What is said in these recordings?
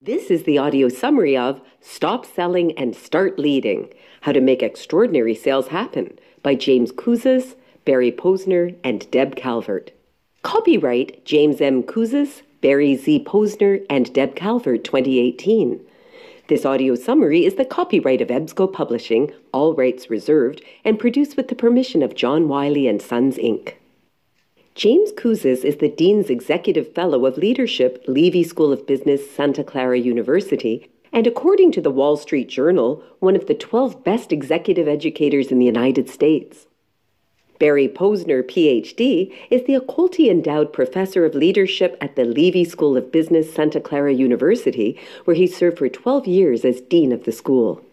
This is the audio summary of Stop Selling and Start Leading How to Make Extraordinary Sales Happen by James Kouzes, Barry Posner, and Deb Calvert. Copyright James M. Kouzes, Barry Z. Posner, and Deb Calvert 2018. This audio summary is the copyright of EBSCO Publishing, all rights reserved, and produced with the permission of John Wiley and Sons Inc. James Kouzes is the Dean's Executive Fellow of Leadership, Leavey School of Business, Santa Clara University, and according to the Wall Street Journal, one of the 12 best executive educators in the United States. Barry Posner, PhD, is the Accolti Endowed Professor of Leadership at the Leavey School of Business, Santa Clara University, where he served for 12 years as Dean of the school.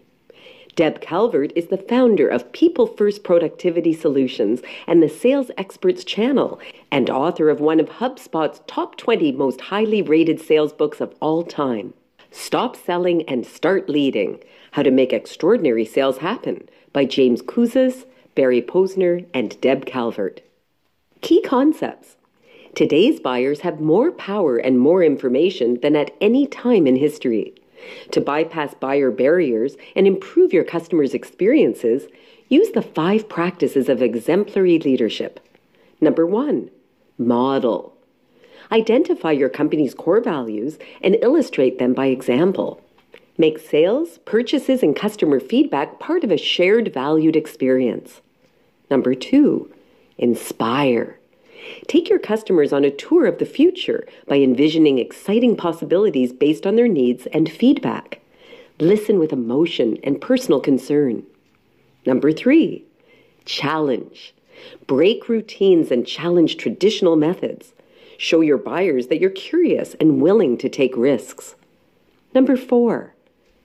Deb Calvert is the founder of People First Productivity Solutions and the Sales Experts Channel, and author of one of HubSpot's top 20 most highly rated sales books of all time. Stop Selling and Start Leading How to Make Extraordinary Sales Happen by James Kouzes, Barry Posner, and Deb Calvert. Key concepts. Today's buyers have more power and more information than at any time in history. To bypass buyer barriers and improve your customers' experiences, use the five practices of exemplary leadership. Number one, model. Identify your company's core values and illustrate them by example. Make sales, purchases, and customer feedback part of a shared valued experience. Number two, inspire. Take your customers on a tour of the future by envisioning exciting possibilities based on their needs and feedback. Listen with emotion and personal concern. Number three, challenge. Break routines and challenge traditional methods. Show your buyers that you're curious and willing to take risks. Number four,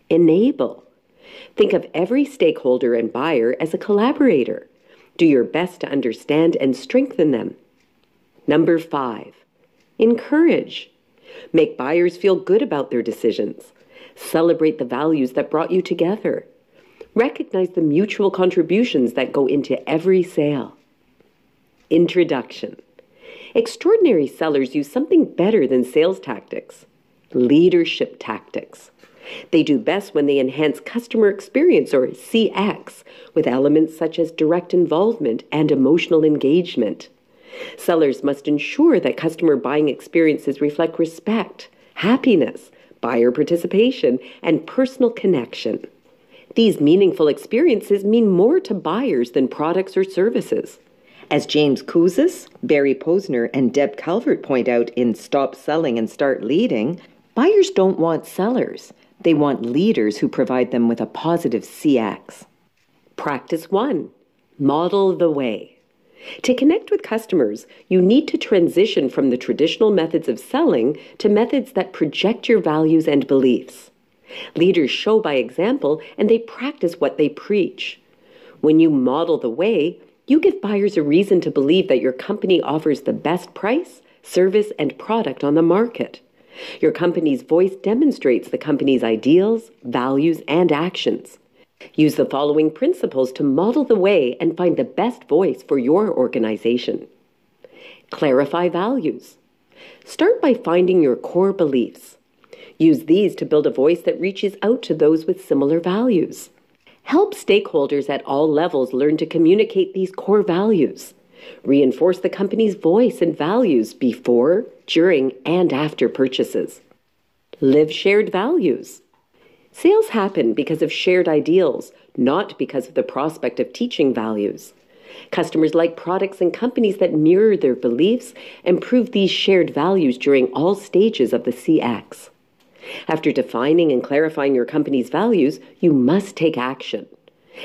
enable. Think of every stakeholder and buyer as a collaborator. Do your best to understand and strengthen them. Number five, encourage. Make buyers feel good about their decisions. Celebrate the values that brought you together. Recognize the mutual contributions that go into every sale. Introduction Extraordinary sellers use something better than sales tactics leadership tactics. They do best when they enhance customer experience or CX with elements such as direct involvement and emotional engagement. Sellers must ensure that customer buying experiences reflect respect, happiness, buyer participation, and personal connection. These meaningful experiences mean more to buyers than products or services. As James Kouzes, Barry Posner, and Deb Calvert point out in Stop Selling and Start Leading, buyers don't want sellers. They want leaders who provide them with a positive CX. Practice 1 Model the way. To connect with customers, you need to transition from the traditional methods of selling to methods that project your values and beliefs. Leaders show by example and they practice what they preach. When you model the way, you give buyers a reason to believe that your company offers the best price, service, and product on the market. Your company's voice demonstrates the company's ideals, values, and actions. Use the following principles to model the way and find the best voice for your organization. Clarify values. Start by finding your core beliefs. Use these to build a voice that reaches out to those with similar values. Help stakeholders at all levels learn to communicate these core values. Reinforce the company's voice and values before, during, and after purchases. Live shared values. Sales happen because of shared ideals, not because of the prospect of teaching values. Customers like products and companies that mirror their beliefs and prove these shared values during all stages of the CX. After defining and clarifying your company's values, you must take action.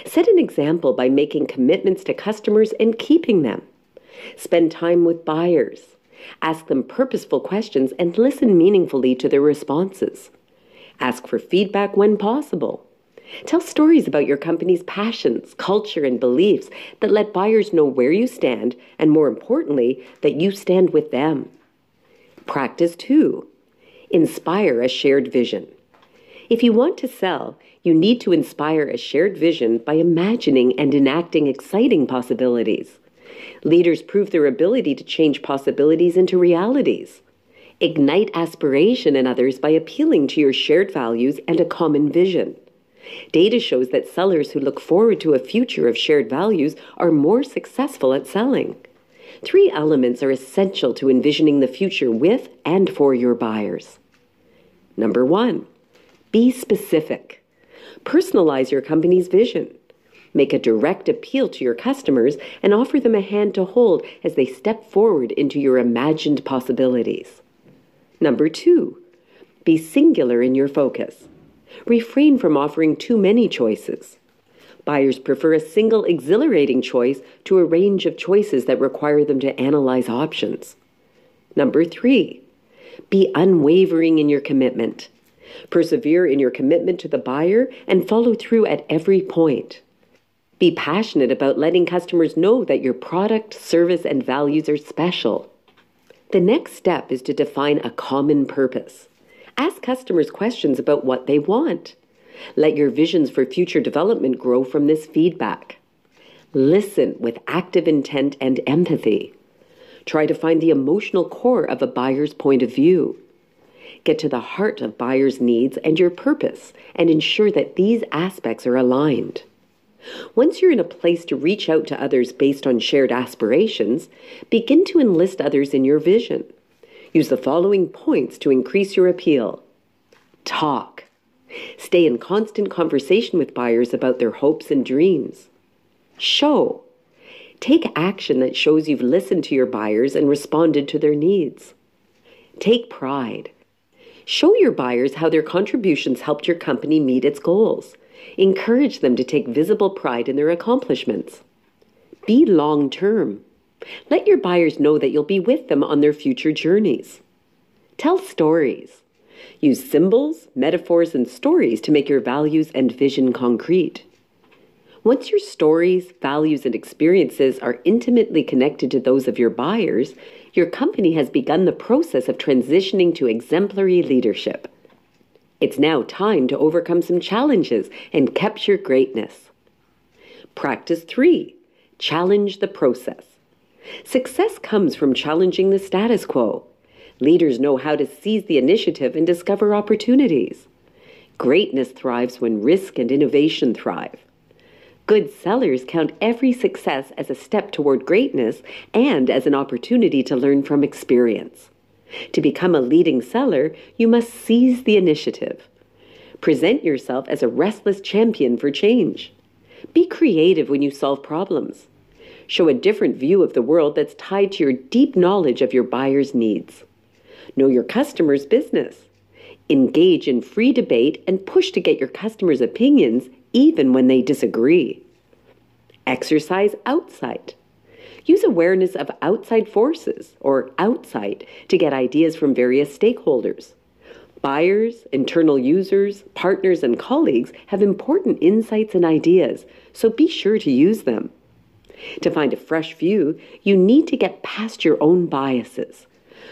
Set an example by making commitments to customers and keeping them. Spend time with buyers. Ask them purposeful questions and listen meaningfully to their responses. Ask for feedback when possible. Tell stories about your company's passions, culture, and beliefs that let buyers know where you stand and, more importantly, that you stand with them. Practice 2. Inspire a shared vision. If you want to sell, you need to inspire a shared vision by imagining and enacting exciting possibilities. Leaders prove their ability to change possibilities into realities. Ignite aspiration in others by appealing to your shared values and a common vision. Data shows that sellers who look forward to a future of shared values are more successful at selling. Three elements are essential to envisioning the future with and for your buyers. Number one, be specific. Personalize your company's vision. Make a direct appeal to your customers and offer them a hand to hold as they step forward into your imagined possibilities. Number two, be singular in your focus. Refrain from offering too many choices. Buyers prefer a single exhilarating choice to a range of choices that require them to analyze options. Number three, be unwavering in your commitment. Persevere in your commitment to the buyer and follow through at every point. Be passionate about letting customers know that your product, service, and values are special. The next step is to define a common purpose. Ask customers questions about what they want. Let your visions for future development grow from this feedback. Listen with active intent and empathy. Try to find the emotional core of a buyer's point of view. Get to the heart of buyer's needs and your purpose and ensure that these aspects are aligned. Once you're in a place to reach out to others based on shared aspirations, begin to enlist others in your vision. Use the following points to increase your appeal. Talk. Stay in constant conversation with buyers about their hopes and dreams. Show. Take action that shows you've listened to your buyers and responded to their needs. Take pride. Show your buyers how their contributions helped your company meet its goals. Encourage them to take visible pride in their accomplishments. Be long term. Let your buyers know that you'll be with them on their future journeys. Tell stories. Use symbols, metaphors, and stories to make your values and vision concrete. Once your stories, values, and experiences are intimately connected to those of your buyers, your company has begun the process of transitioning to exemplary leadership. It's now time to overcome some challenges and capture greatness. Practice 3 Challenge the process. Success comes from challenging the status quo. Leaders know how to seize the initiative and discover opportunities. Greatness thrives when risk and innovation thrive. Good sellers count every success as a step toward greatness and as an opportunity to learn from experience. To become a leading seller, you must seize the initiative. Present yourself as a restless champion for change. Be creative when you solve problems. Show a different view of the world that's tied to your deep knowledge of your buyer's needs. Know your customer's business. Engage in free debate and push to get your customers' opinions even when they disagree. Exercise outsight. Use awareness of outside forces or outsight to get ideas from various stakeholders. Buyers, internal users, partners, and colleagues have important insights and ideas, so be sure to use them. To find a fresh view, you need to get past your own biases.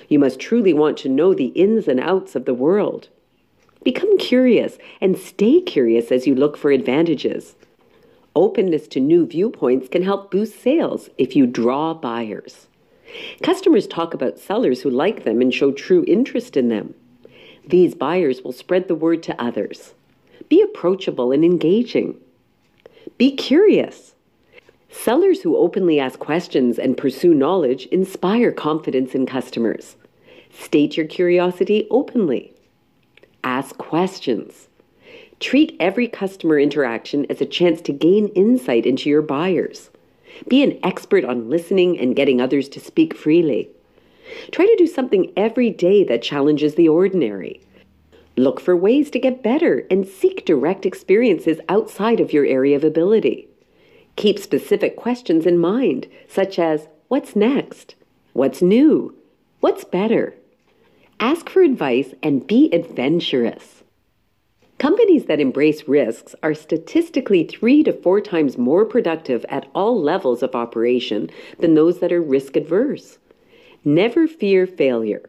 You must truly want to know the ins and outs of the world. Become curious and stay curious as you look for advantages. Openness to new viewpoints can help boost sales if you draw buyers. Customers talk about sellers who like them and show true interest in them. These buyers will spread the word to others. Be approachable and engaging. Be curious. Sellers who openly ask questions and pursue knowledge inspire confidence in customers. State your curiosity openly. Ask questions. Treat every customer interaction as a chance to gain insight into your buyers. Be an expert on listening and getting others to speak freely. Try to do something every day that challenges the ordinary. Look for ways to get better and seek direct experiences outside of your area of ability. Keep specific questions in mind, such as what's next? What's new? What's better? Ask for advice and be adventurous. Companies that embrace risks are statistically three to four times more productive at all levels of operation than those that are risk adverse. Never fear failure.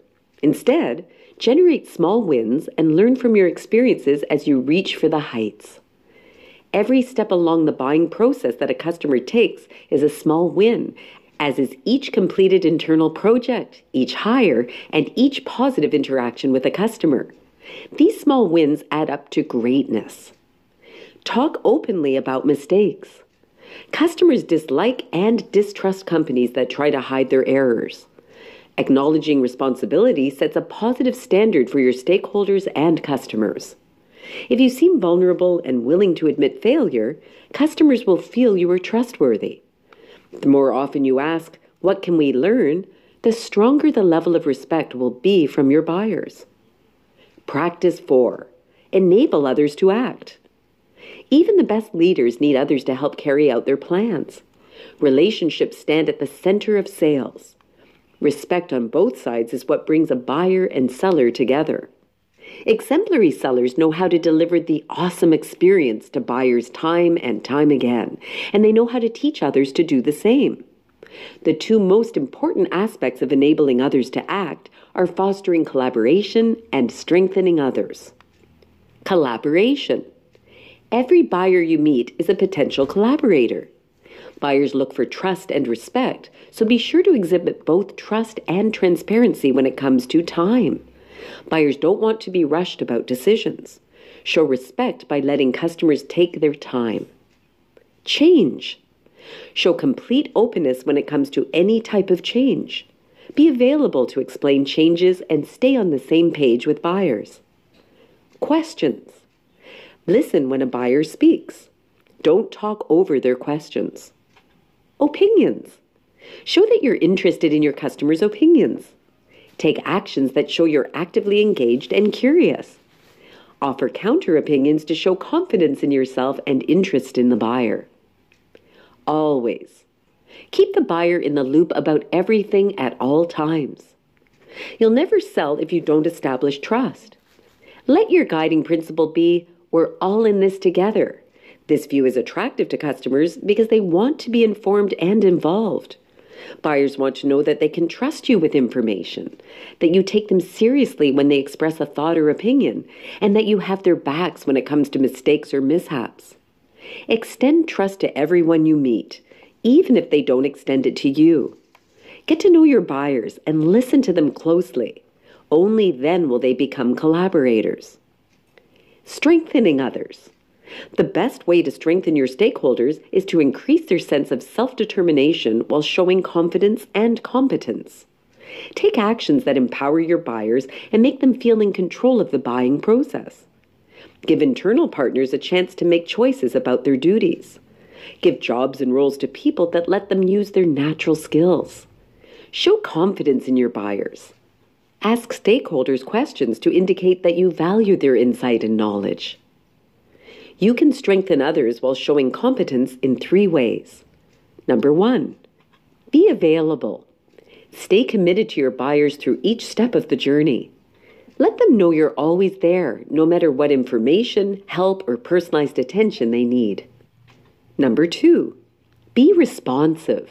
Instead, generate small wins and learn from your experiences as you reach for the heights. Every step along the buying process that a customer takes is a small win, as is each completed internal project, each hire, and each positive interaction with a customer. These small wins add up to greatness. Talk openly about mistakes. Customers dislike and distrust companies that try to hide their errors. Acknowledging responsibility sets a positive standard for your stakeholders and customers. If you seem vulnerable and willing to admit failure, customers will feel you are trustworthy. The more often you ask, What can we learn? the stronger the level of respect will be from your buyers. Practice 4 Enable others to act. Even the best leaders need others to help carry out their plans. Relationships stand at the center of sales. Respect on both sides is what brings a buyer and seller together. Exemplary sellers know how to deliver the awesome experience to buyers time and time again, and they know how to teach others to do the same. The two most important aspects of enabling others to act are fostering collaboration and strengthening others. Collaboration. Every buyer you meet is a potential collaborator. Buyers look for trust and respect, so be sure to exhibit both trust and transparency when it comes to time. Buyers don't want to be rushed about decisions. Show respect by letting customers take their time. Change. Show complete openness when it comes to any type of change. Be available to explain changes and stay on the same page with buyers. Questions. Listen when a buyer speaks. Don't talk over their questions. Opinions. Show that you're interested in your customers' opinions. Take actions that show you're actively engaged and curious. Offer counter opinions to show confidence in yourself and interest in the buyer. Always. Keep the buyer in the loop about everything at all times. You'll never sell if you don't establish trust. Let your guiding principle be we're all in this together. This view is attractive to customers because they want to be informed and involved. Buyers want to know that they can trust you with information, that you take them seriously when they express a thought or opinion, and that you have their backs when it comes to mistakes or mishaps. Extend trust to everyone you meet, even if they don't extend it to you. Get to know your buyers and listen to them closely. Only then will they become collaborators. Strengthening others. The best way to strengthen your stakeholders is to increase their sense of self determination while showing confidence and competence. Take actions that empower your buyers and make them feel in control of the buying process. Give internal partners a chance to make choices about their duties. Give jobs and roles to people that let them use their natural skills. Show confidence in your buyers. Ask stakeholders questions to indicate that you value their insight and knowledge. You can strengthen others while showing competence in three ways. Number one, be available. Stay committed to your buyers through each step of the journey. Let them know you're always there, no matter what information, help, or personalized attention they need. Number two, be responsive.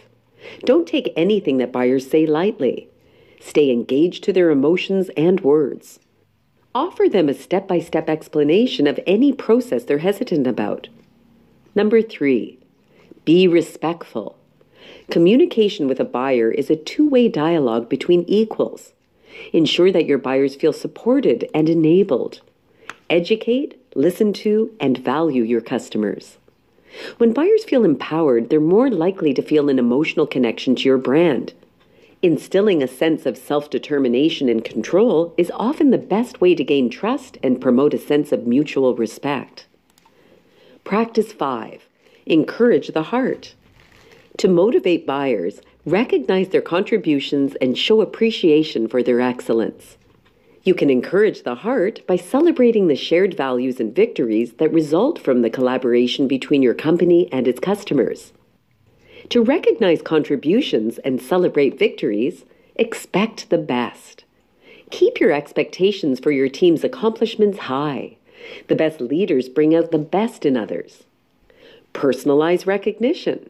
Don't take anything that buyers say lightly. Stay engaged to their emotions and words. Offer them a step by step explanation of any process they're hesitant about. Number three, be respectful. Communication with a buyer is a two way dialogue between equals. Ensure that your buyers feel supported and enabled. Educate, listen to, and value your customers. When buyers feel empowered, they're more likely to feel an emotional connection to your brand. Instilling a sense of self determination and control is often the best way to gain trust and promote a sense of mutual respect. Practice 5 Encourage the heart. To motivate buyers, recognize their contributions and show appreciation for their excellence. You can encourage the heart by celebrating the shared values and victories that result from the collaboration between your company and its customers. To recognize contributions and celebrate victories, expect the best. Keep your expectations for your team's accomplishments high. The best leaders bring out the best in others. Personalize recognition.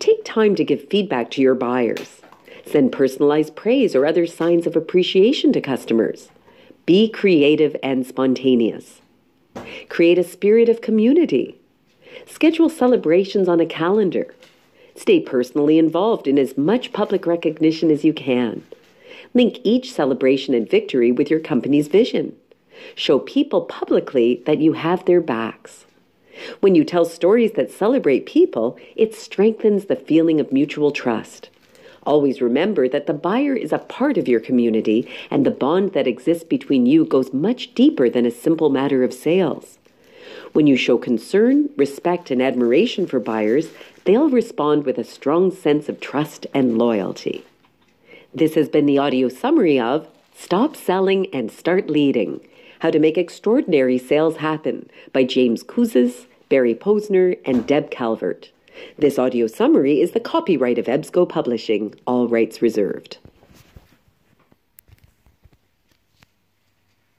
Take time to give feedback to your buyers. Send personalized praise or other signs of appreciation to customers. Be creative and spontaneous. Create a spirit of community. Schedule celebrations on a calendar Stay personally involved in as much public recognition as you can. Link each celebration and victory with your company's vision. Show people publicly that you have their backs. When you tell stories that celebrate people, it strengthens the feeling of mutual trust. Always remember that the buyer is a part of your community and the bond that exists between you goes much deeper than a simple matter of sales. When you show concern, respect, and admiration for buyers, they'll respond with a strong sense of trust and loyalty. This has been the audio summary of Stop Selling and Start Leading How to Make Extraordinary Sales Happen by James Kouzes, Barry Posner, and Deb Calvert. This audio summary is the copyright of EBSCO Publishing, all rights reserved.